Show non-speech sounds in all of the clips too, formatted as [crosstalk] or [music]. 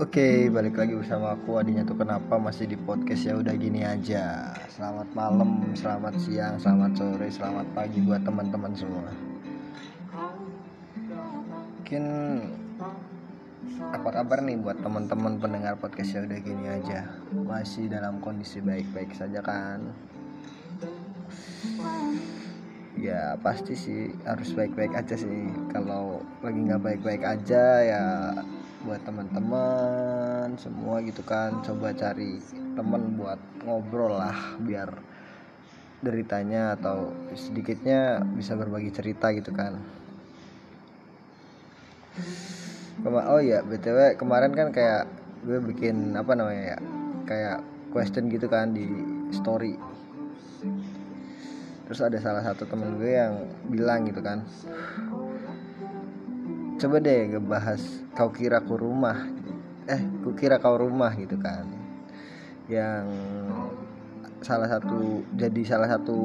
Oke, balik lagi bersama aku Adinya tuh kenapa masih di podcast ya udah gini aja. Selamat malam, selamat siang, selamat sore, selamat pagi buat teman-teman semua. Mungkin apa kabar nih buat teman-teman pendengar podcast ya udah gini aja. Masih dalam kondisi baik-baik saja kan? Ya pasti sih harus baik-baik aja sih. Kalau lagi nggak baik-baik aja ya buat teman-teman semua gitu kan. Coba cari temen buat ngobrol lah biar deritanya atau sedikitnya bisa berbagi cerita gitu kan. Oh ya btw kemarin kan kayak gue bikin apa namanya ya kayak question gitu kan di story. Terus ada salah satu temen gue yang bilang gitu kan coba deh ngebahas kau kira ku rumah eh ku kira kau rumah gitu kan. Yang salah satu jadi salah satu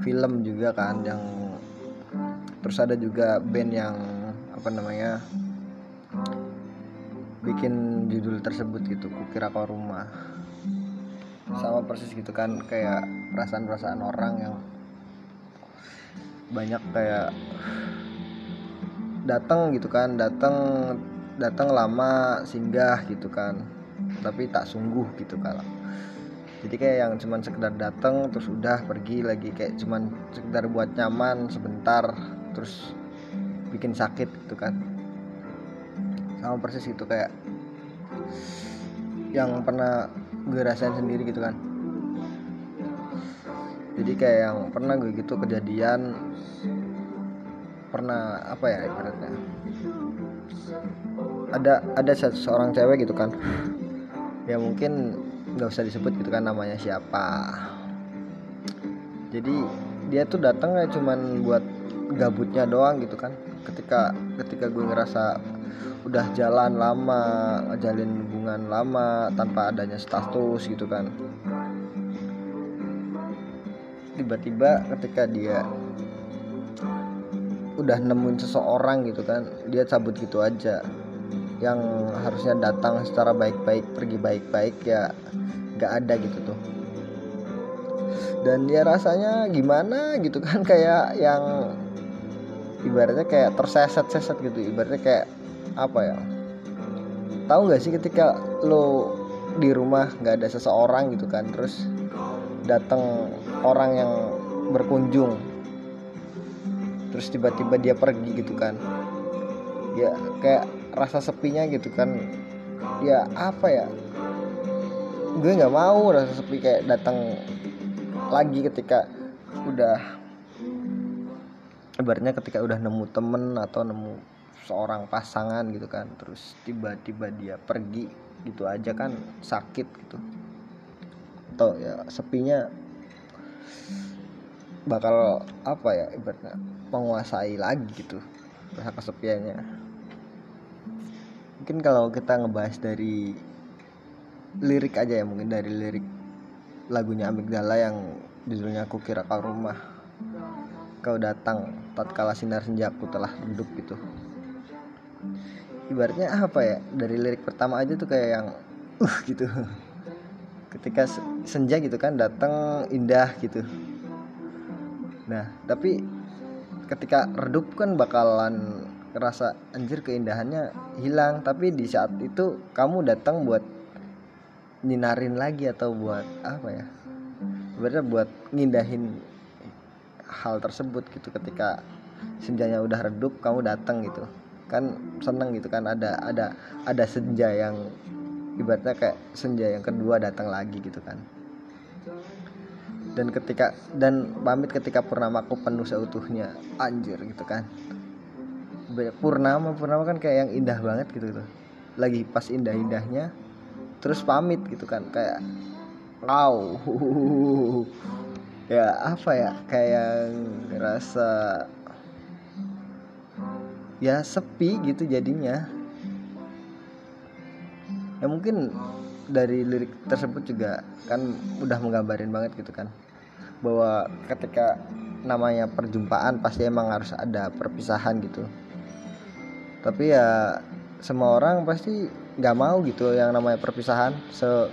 film juga kan yang terus ada juga band yang apa namanya bikin judul tersebut gitu ku kira kau rumah. Sama persis gitu kan kayak perasaan-perasaan orang yang banyak kayak datang gitu kan datang datang lama singgah gitu kan tapi tak sungguh gitu kalau jadi kayak yang cuman sekedar datang terus udah pergi lagi kayak cuman sekedar buat nyaman sebentar terus bikin sakit gitu kan. Sama persis gitu kayak yang pernah gue rasain sendiri gitu kan. Jadi kayak yang pernah gue gitu kejadian pernah apa ya ibaratnya? Ada ada seorang cewek gitu kan. Ya mungkin nggak usah disebut gitu kan namanya siapa. Jadi dia tuh datang kayak cuman buat gabutnya doang gitu kan. Ketika ketika gue ngerasa udah jalan lama jalin hubungan lama tanpa adanya status gitu kan. Tiba-tiba ketika dia udah nemuin seseorang gitu kan dia cabut gitu aja. Yang harusnya datang secara baik-baik pergi baik-baik ya nggak ada gitu tuh. Dan dia rasanya gimana gitu kan kayak yang ibaratnya kayak terseset-seset gitu ibaratnya kayak apa ya? Tahu nggak sih ketika lo di rumah nggak ada seseorang gitu kan terus datang orang yang berkunjung terus tiba-tiba dia pergi gitu kan. Ya kayak rasa sepinya gitu kan. Ya apa ya? Gue nggak mau rasa sepi kayak datang lagi ketika udah ibaratnya ketika udah nemu temen atau nemu seorang pasangan gitu kan. Terus tiba-tiba dia pergi gitu aja kan sakit gitu. Atau ya sepinya bakal apa ya ibaratnya menguasai lagi gitu rasa kesepiannya. Mungkin kalau kita ngebahas dari lirik aja ya mungkin dari lirik lagunya Amigdala yang judulnya aku kira kau rumah. Kau datang tatkala sinar senjaku telah redup gitu. Ibaratnya apa ya dari lirik pertama aja tuh kayak yang uh gitu. Ketika senja gitu kan datang indah gitu nah tapi ketika redup kan bakalan ngerasa anjir keindahannya hilang. Tapi di saat itu kamu datang buat nyinarin lagi atau buat apa ya? Berarti buat ngindahin hal tersebut gitu. Ketika senjanya udah redup kamu datang gitu. Kan seneng gitu kan ada ada ada senja yang ibaratnya kayak senja yang kedua datang lagi gitu kan dan ketika dan pamit ketika purnamaku penuh seutuhnya. Anjir gitu kan. Purnama purnama kan kayak yang indah banget gitu tuh lagi pas indah indahnya terus pamit gitu kan. Kayak wow. [laughs] Ya apa ya? Kayak ngerasa ya sepi gitu jadinya. Ya mungkin dari lirik tersebut juga kan udah menggambarin banget gitu kan bahwa ketika namanya perjumpaan pasti emang harus ada perpisahan gitu. Tapi ya semua orang pasti nggak mau gitu yang namanya perpisahan. Se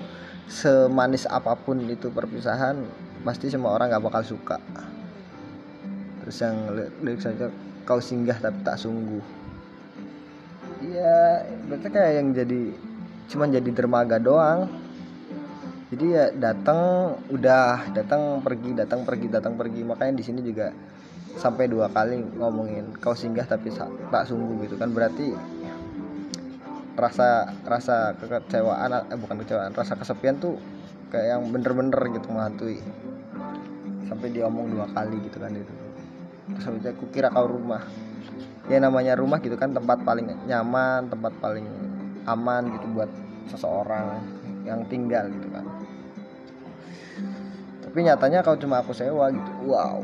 semanis apa pun itu perpisahan pasti semua orang nggak bakal suka. Terus yang lirik saja kau singgah tapi tak sungguh. Iya berarti kayak yang jadi cuman jadi dermaga doang jadi ya datang udah datang pergi datang pergi datang pergi. Makanya di sini juga sampai dua kali ngomongin kau singgah tapi tak sungguh gitu kan. Berarti rasa rasa kekecewaan eh bukan kecewaan rasa kesepian tuh kayak yang bener-bener gitu menghantui. Sampai diomong dua kali gitu kan itu. Terus aku kira kau rumah. Ya namanya rumah gitu kan tempat paling nyaman tempat paling aman gitu buat seseorang yang tinggal gitu kan tapi nyatanya kau cuma aku sewa gitu wow.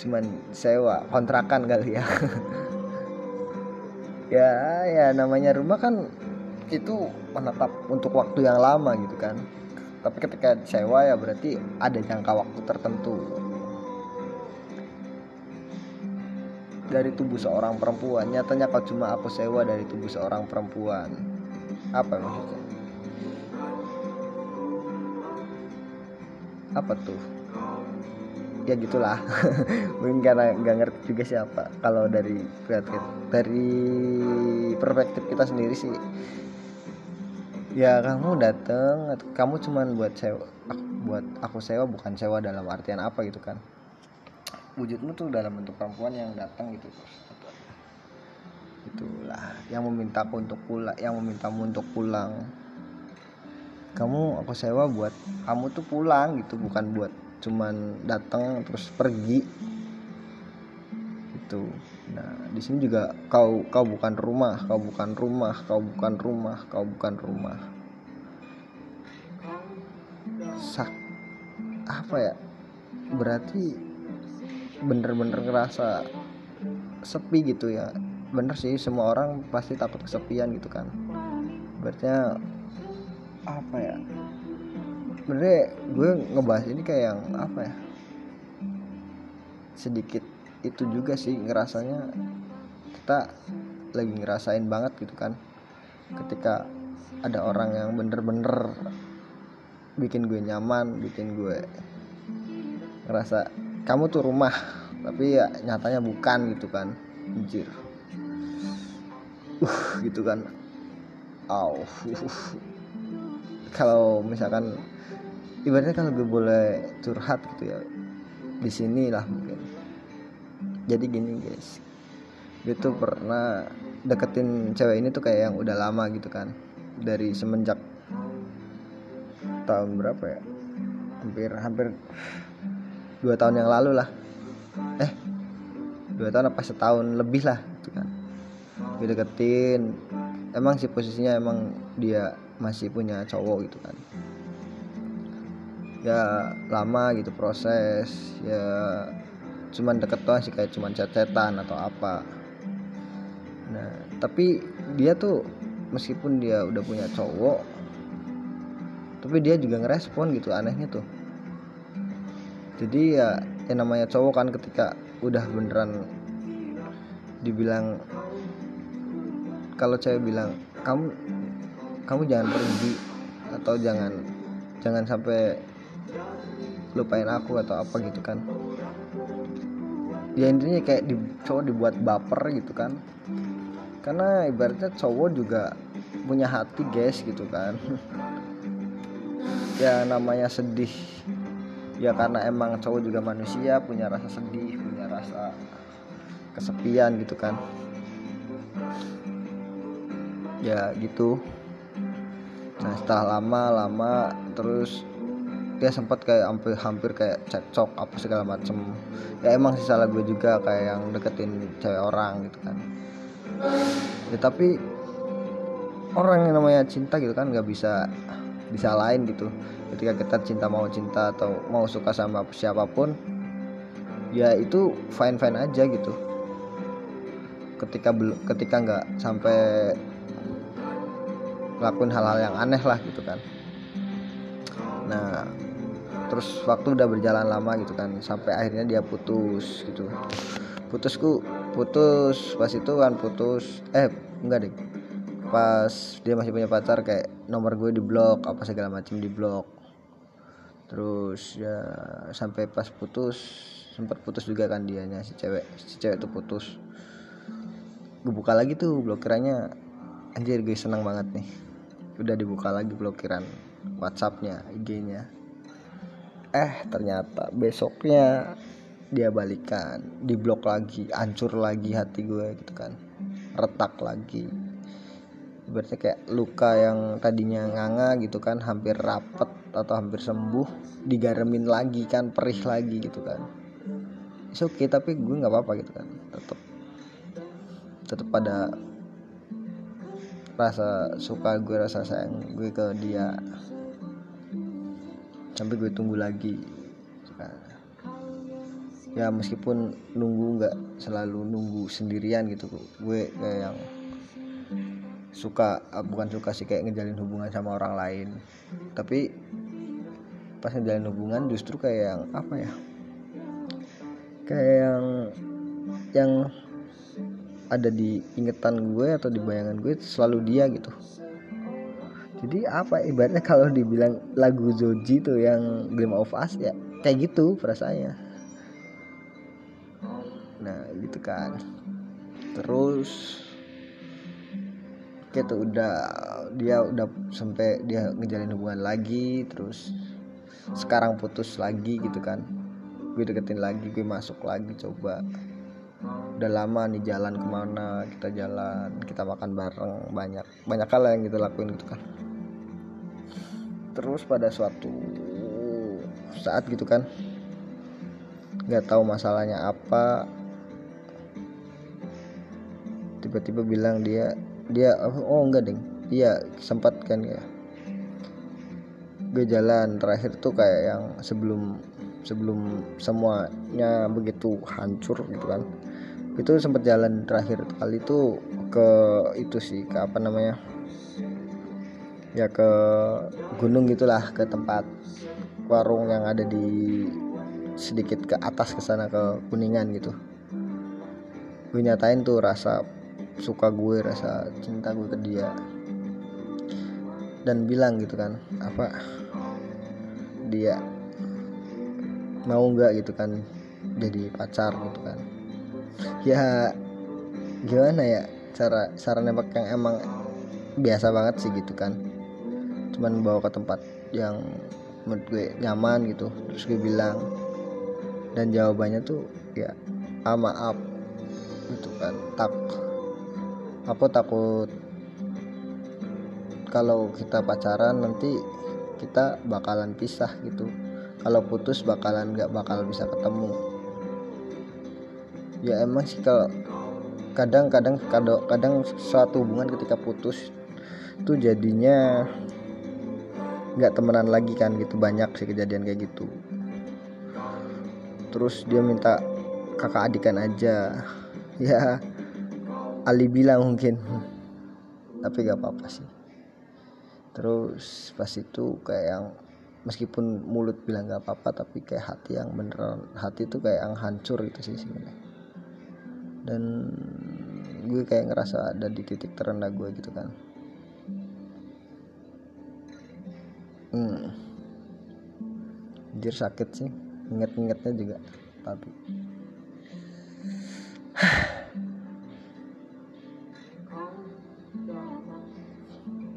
Cuman sewa kontrakan kali ya. [laughs] Ya ya namanya rumah kan itu menetap untuk waktu yang lama gitu kan. Tapi ketika sewa ya berarti ada jangka waktu tertentu. Dari tubuh seorang perempuan. Nyatanya kau cuma aku sewa dari tubuh seorang perempuan. Apa maksudnya apa tuh? Ya gitulah. [laughs] Mungkin karena nggak ngerti juga siapa. Kalau dari dari perspektif kita sendiri sih. Ya kamu dateng kamu cuman buat sewa buat aku sewa bukan sewa dalam artian apa gitu kan? Wujudmu tuh dalam bentuk perempuan yang datang gitu. Itulah yang memintaku untuk pulang yang memintamu untuk pulang kamu aku sewa buat kamu tuh pulang gitu bukan buat cuman datang terus pergi. Itu nah di sini juga kau kau bukan rumah kau bukan rumah kau bukan rumah kau bukan rumah. Sak apa ya? Berarti bener-bener ngerasa sepi gitu ya. Bener sih semua orang pasti takut kesepian gitu kan. Berarti apa ya? Sebenarnya gue ngebahas ini kayak yang apa ya? Sedikit itu juga sih ngerasanya kita lagi ngerasain banget gitu kan. Ketika ada orang yang bener-bener bikin gue nyaman bikin gue ngerasa kamu tuh rumah tapi ya nyatanya bukan gitu kan. Anjir. Uh gitu kan. Uh. Kalau misalkan ibaratnya kalau gue boleh curhat gitu ya di sini lah mungkin. Jadi gini guys. Gue tuh pernah deketin cewek ini tuh kayak yang udah lama gitu kan. Dari semenjak tahun berapa ya? Hampir hampir dua tahun yang lalu lah. Eh dua tahun apa setahun lebih lah gitu kan. Gue deketin. Emang sih posisinya emang dia masih punya cowok gitu kan. Ya lama gitu proses ya cuman deket doang sih kayak cuman chat-chatan atau apa. Nah tapi dia tuh meskipun dia udah punya cowok tapi dia juga ngerespon gitu anehnya tuh. Jadi ya yang namanya cowok kan ketika udah beneran dibilang kalau cewek bilang kamu kamu jangan pergi atau jangan jangan sampai lupain aku atau apa gitu kan. Ya intinya kayak di, cowok dibuat baper gitu kan. Karena ibaratnya cowok juga punya hati guys gitu kan. Ya namanya sedih. Ya karena emang cowok juga manusia punya rasa sedih punya rasa kesepian gitu kan. Ya gitu nah setelah lama lama terus dia sempat kayak hampir hampir kayak cekcok apa segala macem. Ya emang sih salah gue juga kayak yang deketin cewek orang gitu kan. Ya tapi orang yang namanya cinta gitu kan nggak bisa bisa lain gitu. Ketika kita cinta mau cinta atau mau suka sama siapa pun ya itu fine fine aja gitu. Ketika belum ketika nggak sampai ngelakuin hal-hal yang aneh lah gitu kan. Nah terus waktu udah berjalan lama gitu kan sampai akhirnya dia putus gitu. Putusku putus pas itu kan putus eh enggak deh. Pas dia masih punya pacar kayak nomor gue di blok apa segala macam di blok terus ya sampai pas putus sempat putus juga kan dianya si cewek si cewek tuh putus. Gue buka lagi tuh blokirannya anjir gue senang banget nih udah dibuka lagi blokiran WhatsAppnya IG-nya eh ternyata besoknya dia balikan diblok lagi hancur lagi hati gue gitu kan. Retak lagi. Berarti kayak luka yang tadinya nganga gitu kan hampir rapet atau hampir sembuh digaremin lagi kan perih lagi gitu kan. Oke okay tapi gue nggak apa-apa gitu kan. Tetap tetap pada rasa suka gue rasa sayang gue ke dia. Sampai gue tunggu lagi. Ya meskipun nunggu nggak selalu nunggu sendirian gitu gue kayak yang suka ah, bukan suka sih kayak ngejalin hubungan sama orang lain. Tapi pas ngejalin hubungan justru kayak yang apa ya kayak yang yang ada di ingetan gue atau di bayangan gue selalu dia gitu. Jadi apa ibaratnya [laughs] kalau dibilang lagu Joji tuh yang Glim of Us ya kayak gitu perasaannya. Nah gitu kan. Terus gitu udah dia udah sampai dia ngejalin hubungan lagi terus sekarang putus lagi gitu kan. Gue deketin lagi gue masuk lagi coba udah lama nih jalan ke mana kita jalan kita makan bareng banyak banyak hal yang kita lakuin gitu kan. Terus pada suatu saat gitu kan nggak tahu masalahnya apa tiba-tiba bilang dia dia oh enggak ding. Iya sempat kan ya. Gue jalan terakhir tuh kayak yang sebelum sebelum semuanya begitu hancur gitu kan itu sempat jalan terakhir kali itu ke itu sih ke apa namanya? Ya ke gunung gitulah ke tempat warung yang ada di sedikit ke atas ke sana ke kuningan gitu. Gue nyatain tuh rasa suka gue rasa cinta gue ke dia. Dan bilang gitu kan apa? Dia mau nggak gitu kan jadi pacar gitu kan ya gimana ya cara cara nembak yang emang biasa banget sih gitu kan. Cuman bawa ke tempat yang menurut gue nyaman gitu. Terus gue bilang dan jawabannya tuh ya ah maaf gitu kan tak. Aku takut kalau kita pacaran nanti kita bakalan pisah gitu. Kalau putus bakalan nggak bakal bisa ketemu ya emang sih kalau kadang-kadang kadang kadang suatu hubungan ketika putus itu jadinya nggak temenan lagi kan gitu banyak sih kejadian kayak gitu. Terus dia minta kakak adikan aja. [laughs] Ya Ali bilang mungkin. [laughs] Tapi gak apa-apa sih. Terus pas itu kayak yang meskipun mulut bilang gak apa-apa tapi kayak hati yang beneran hati itu kayak yang hancur gitu sih sebenarnya dan gue kayak ngerasa ada di titik terendah gue gitu kan. Hmm. Anjir sakit sih. Inget-ingetnya juga tapi.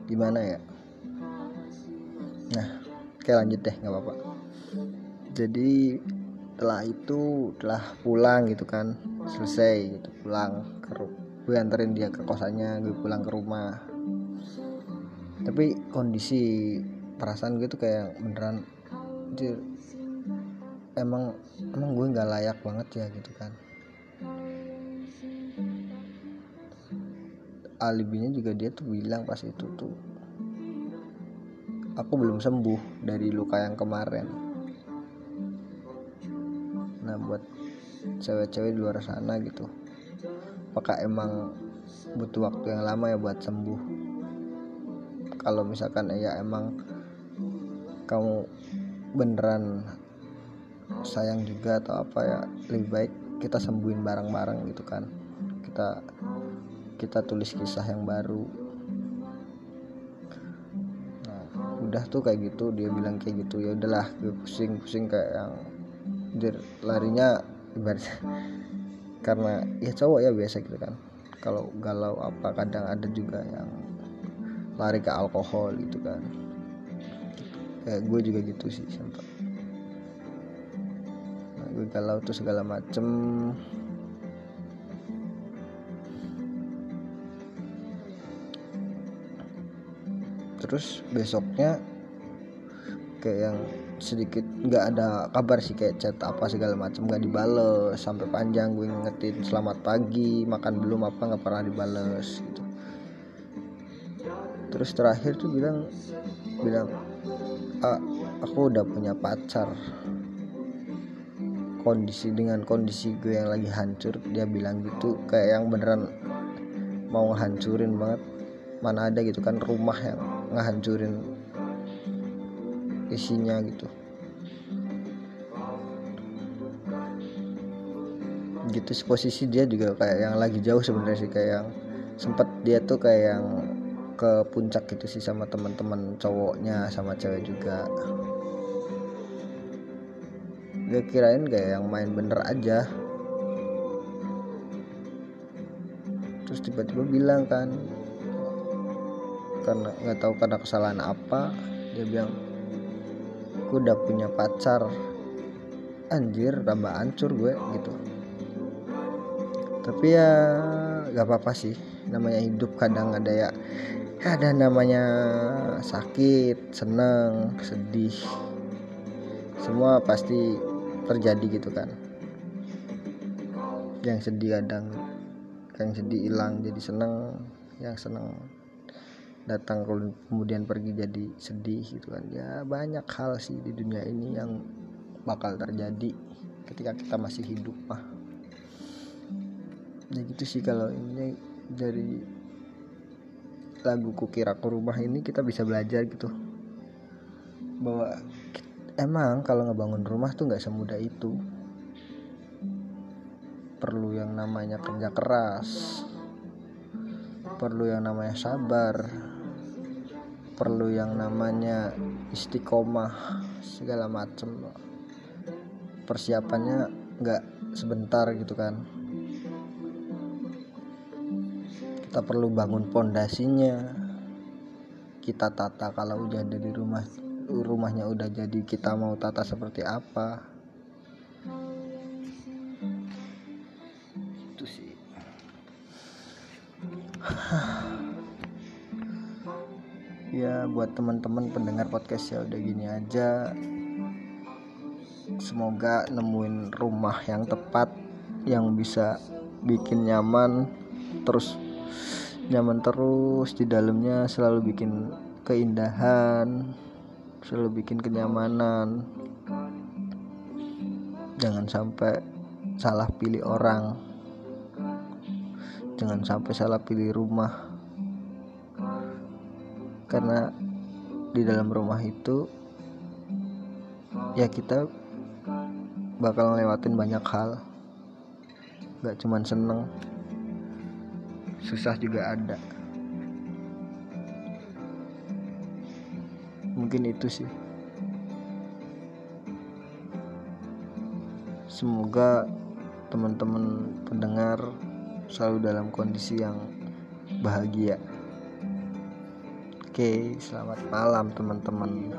Gimana ya? Nah oke lanjut deh nggak apa-apa. Jadi setelah itu telah pulang gitu kan selesai gitu pulang ke gue anterin dia ke kosannya gue pulang ke rumah. Tapi kondisi perasaan gue tuh kayak beneran jadi emang emang gue nggak layak banget ya gitu kan. Alibinya juga dia tuh bilang pas itu tuh aku belum sembuh dari luka yang kemarin cewek-cewek di luar sana gitu. Apakah emang butuh waktu yang lama ya buat sembuh? Kalau misalkan ya emang kamu beneran sayang juga atau apa ya lebih baik kita sembuhin bareng-bareng gitu kan. Kita kita tulis kisah yang baru. Nah udah tuh kayak gitu dia bilang kayak gitu ya udahlah gue pusing pusing kayak yang larinya ibaratnya [laughs] karena ya cowok ya biasa gitu kan. Kalau galau apa kadang ada juga yang lari ke alkohol gitu kan. Kayak gue juga gitu sih sempat. Nah, gue galau tuh segala macem. Terus besoknya kayak yang sedikit nggak ada kabar sih kayak chat apa segala macam nggak dibales. Sampai panjang gue ngetin selamat pagi makan belum apa? Nggak pernah dibales gitu. Terus terakhir tuh bilang bilang aku udah punya pacar. Kondisi dengan kondisi gue yang lagi hancur dia bilang gitu kayak yang beneran mau ngehancurin banget. Mana ada gitu kan rumah yang ngehancurin isinya gitu. Gitu posisi dia juga kayak yang lagi jauh sebenarnya sih kayak yang sempet dia tuh kayak yang ke puncak gitu sih sama teman-teman cowoknya sama cewek juga. Gue kirain kayak yang main bener aja. Terus tiba-tiba bilang kan karena nggak tahu karena kesalahan apa dia bilang aku udah punya pacar. Anjir tambah hancur gue gitu. Tapi ya gak apa-apa sih. Namanya hidup kadang ada ya ada namanya sakit seneng sedih. Semua pasti terjadi gitu kan. Yang sedih kadang yang sedih hilang jadi seneng yang seneng datang kemudian pergi jadi sedih gitu kan. Ya banyak hal sih di dunia ini yang bakal terjadi ketika kita masih hidup mah ya gitu sih kalau ini dari lagu kukira ke rumah ini kita bisa belajar gitu. Bahwa emang kalau ngebangun rumah tuh nggak semudah itu. Perlu yang namanya kerja keras. Perlu yang namanya sabar perlu yang namanya istiqomah segala macem. Persiapannya nggak sebentar gitu kan. Kita perlu bangun pondasinya. Kita tata kalau udah ada di rumah rumahnya udah jadi kita mau tata seperti apa. Itu sih ya buat teman-teman pendengar podcast ya udah gini aja. Semoga nemuin rumah yang tepat yang bisa bikin nyaman terus nyaman terus. Di dalamnya selalu bikin keindahan selalu bikin kenyamanan. Jangan sampai salah pilih orang. Jangan sampai salah pilih rumah karena di dalam rumah itu ya kita bakal ngelewatin banyak hal. Gak cuman seneng susah juga ada. Mungkin itu sih. Semoga teman-teman pendengar selalu dalam kondisi yang bahagia Oke, selamat malam teman-teman.